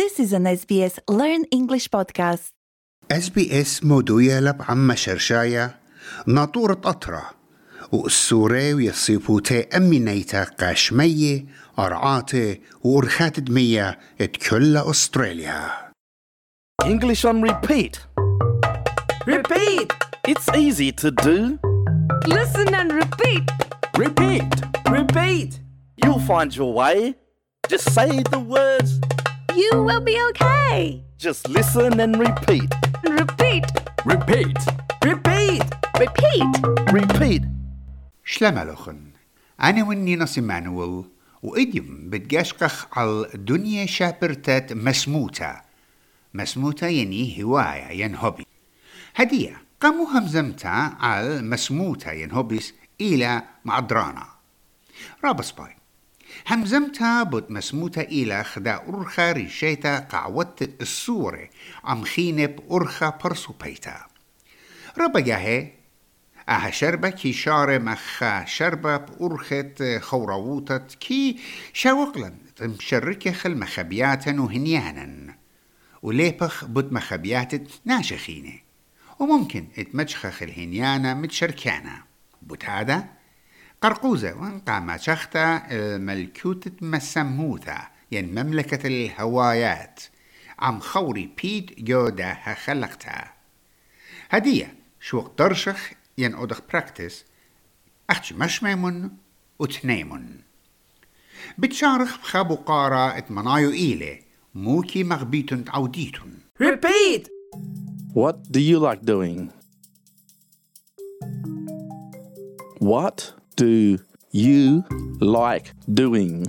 This is an SBS Learn English podcast. اس مودوية لب عم شرشاية ناطورة قطرة والسوري ويصيبوتي أمي نيتا قاشمية أرعاتي وأرخات دمية اتكل أستراليا English on repeat. Repeat! It's easy to do. Listen and repeat. Repeat! Repeat! You'll find your way. Just say the words. You will be okay. Just listen and repeat. Repeat. Repeat! Repeat! Repeat. Repeat. شلما لخن أنا ونينا سيمانويل وإديم بتقشقخ على دنيا شابرتات مسموتة مسموتة يعني هواية ين هوبي هدية قاموا همزمتا على مسموتة ين هوبيس إلى معدرانا رابس باي همزمتا بوت مسموتة إلى خدا أرخا ريشيتا قعوت السورة عم خينب أرخا برسو بيتا ربا جاهي أها شربة كي شارة مخا شربة بأرخت خورووتت كي شاوقلن تمشركة خل مخبياتا وهنيانا وليبخ بد مخبيات ناشخينة. وممكن اتمجخخ الهنيانة متشركانة بوت هذا؟ قرقوزة وانقع ما شختا الملكوتة مسموثة ين مملكة الهوايات. عم خوري بيد جودة خلقتها هدية شو درشخ ين أودخ براكتس أختش مش ميمون وتنيمون بتشارخ بخابو قارة اتمنايو إيلي. موكي مغبيتون عوديتون Repeat! What do you like doing? What do you like doing?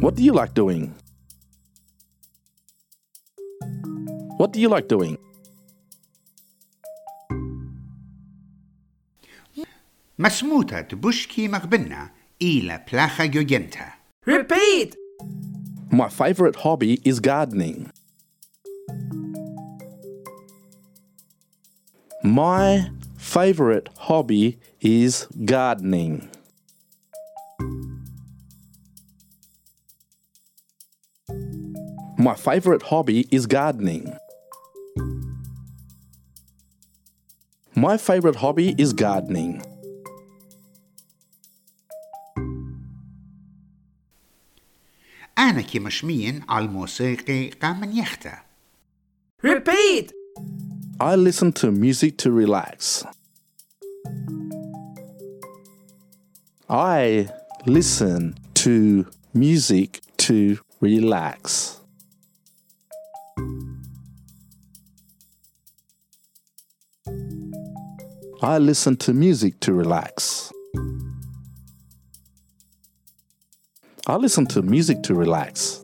What do you like doing? What do you like doing? مسموتة تبشكي مغبنة إلى بلاخا جوجنتا Repeat! My favorite hobby is gardening. My favorite hobby is gardening. My favorite hobby is gardening. My favorite hobby is gardening. أنا كي مشمين على الموسيقى قام يختا Repeat! I listen to music to relax. I listen to music to relax. I listen to music to relax. I listen to music to relax.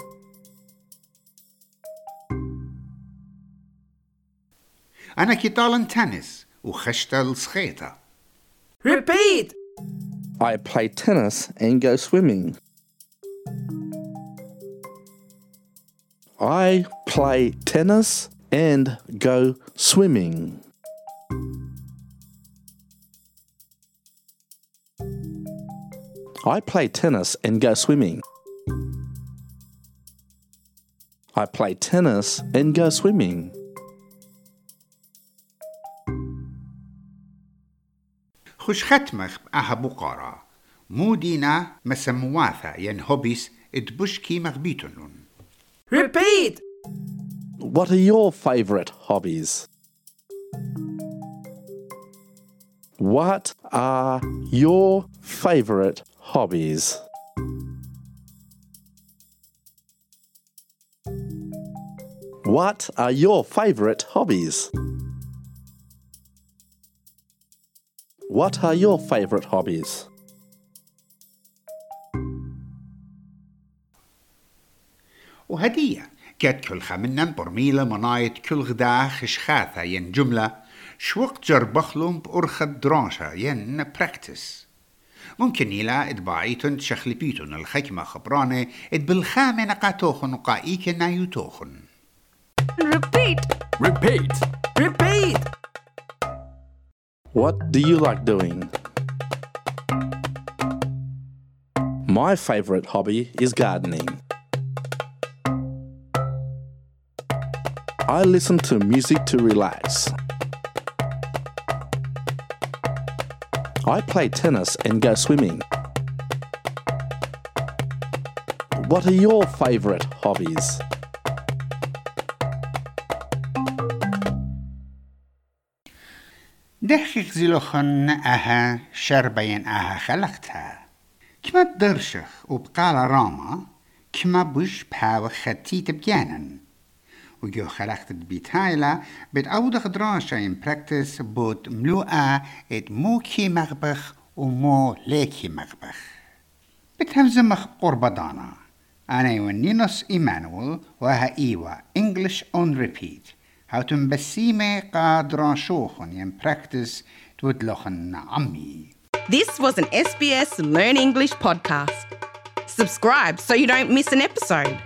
أنا كي طالن تنس وخشت السخيطة Repeat! I play tennis and go swimming. I play tennis and go swimming. I play tennis and go swimming. I play tennis and go swimming. خش ختمخ بأها بقارة مو دينا مسمواثا ين هوبيس اتبشكي مغبيتون Repeat! What are your favourite hobbies? What are your favourite hobbies? What are your favourite hobbies? What are your favourite hobbies? وهدية كات كل خمنا برميلة منايت كل غدا خشخاثة ين جملة شوق جربخلهم بأرخة درانشة ين براكتس ممكن يلا اتباعيتن تشخلبيتن الخكمة خبرانة اتبالخامة نقاتوخن وقائيك نايوتوخن Repeat. Repeat! Repeat! What do you like doing? My favourite hobby is gardening. I listen to music to relax. I play tennis and go swimming. What are your favourite hobbies? دخيق زلوخن أها شربين أها خلقتها كما درشخ وبقال راما كما بوش باو خطيت بجانن وجو خلقت بيتايلا بيت أودخ دراشا in practice بود ملوءة ات موكي مغبخ ومو ليكي مغبخ بتهمزمخ قربضانا أنا ونينوس إيمانويل وها إيوا English on repeat In practice na'ami. This was an SBS Learn English podcast. Subscribe so you don't miss an episode.